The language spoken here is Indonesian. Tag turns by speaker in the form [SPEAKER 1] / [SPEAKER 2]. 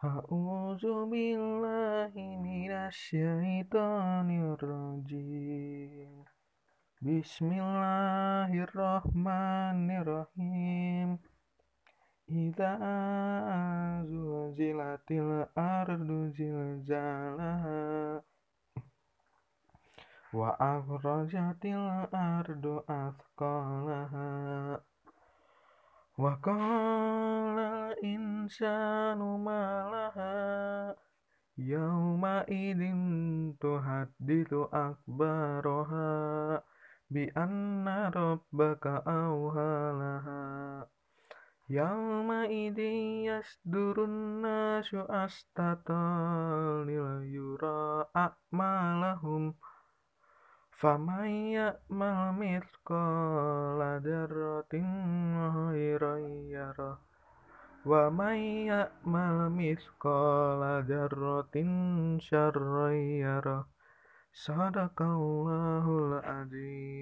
[SPEAKER 1] A'udzu billahi minasyaitonir rajim. Bismillahirrahmanirrahim. Idza zulzilatil ardu zilzalaha wa akhrajatil ardu athqalaha wa qala insanu ma laha Yawma idin tuhaddithu akbaraha bi anna rabbaka awhalaha Yawma idin yasdurun nasu astata lil yura a'malahum faman ya'mal mithqala dzarratin khairan yarah wa man ya'mal mithqala dzarratin syarran yarah sadaqallahul azim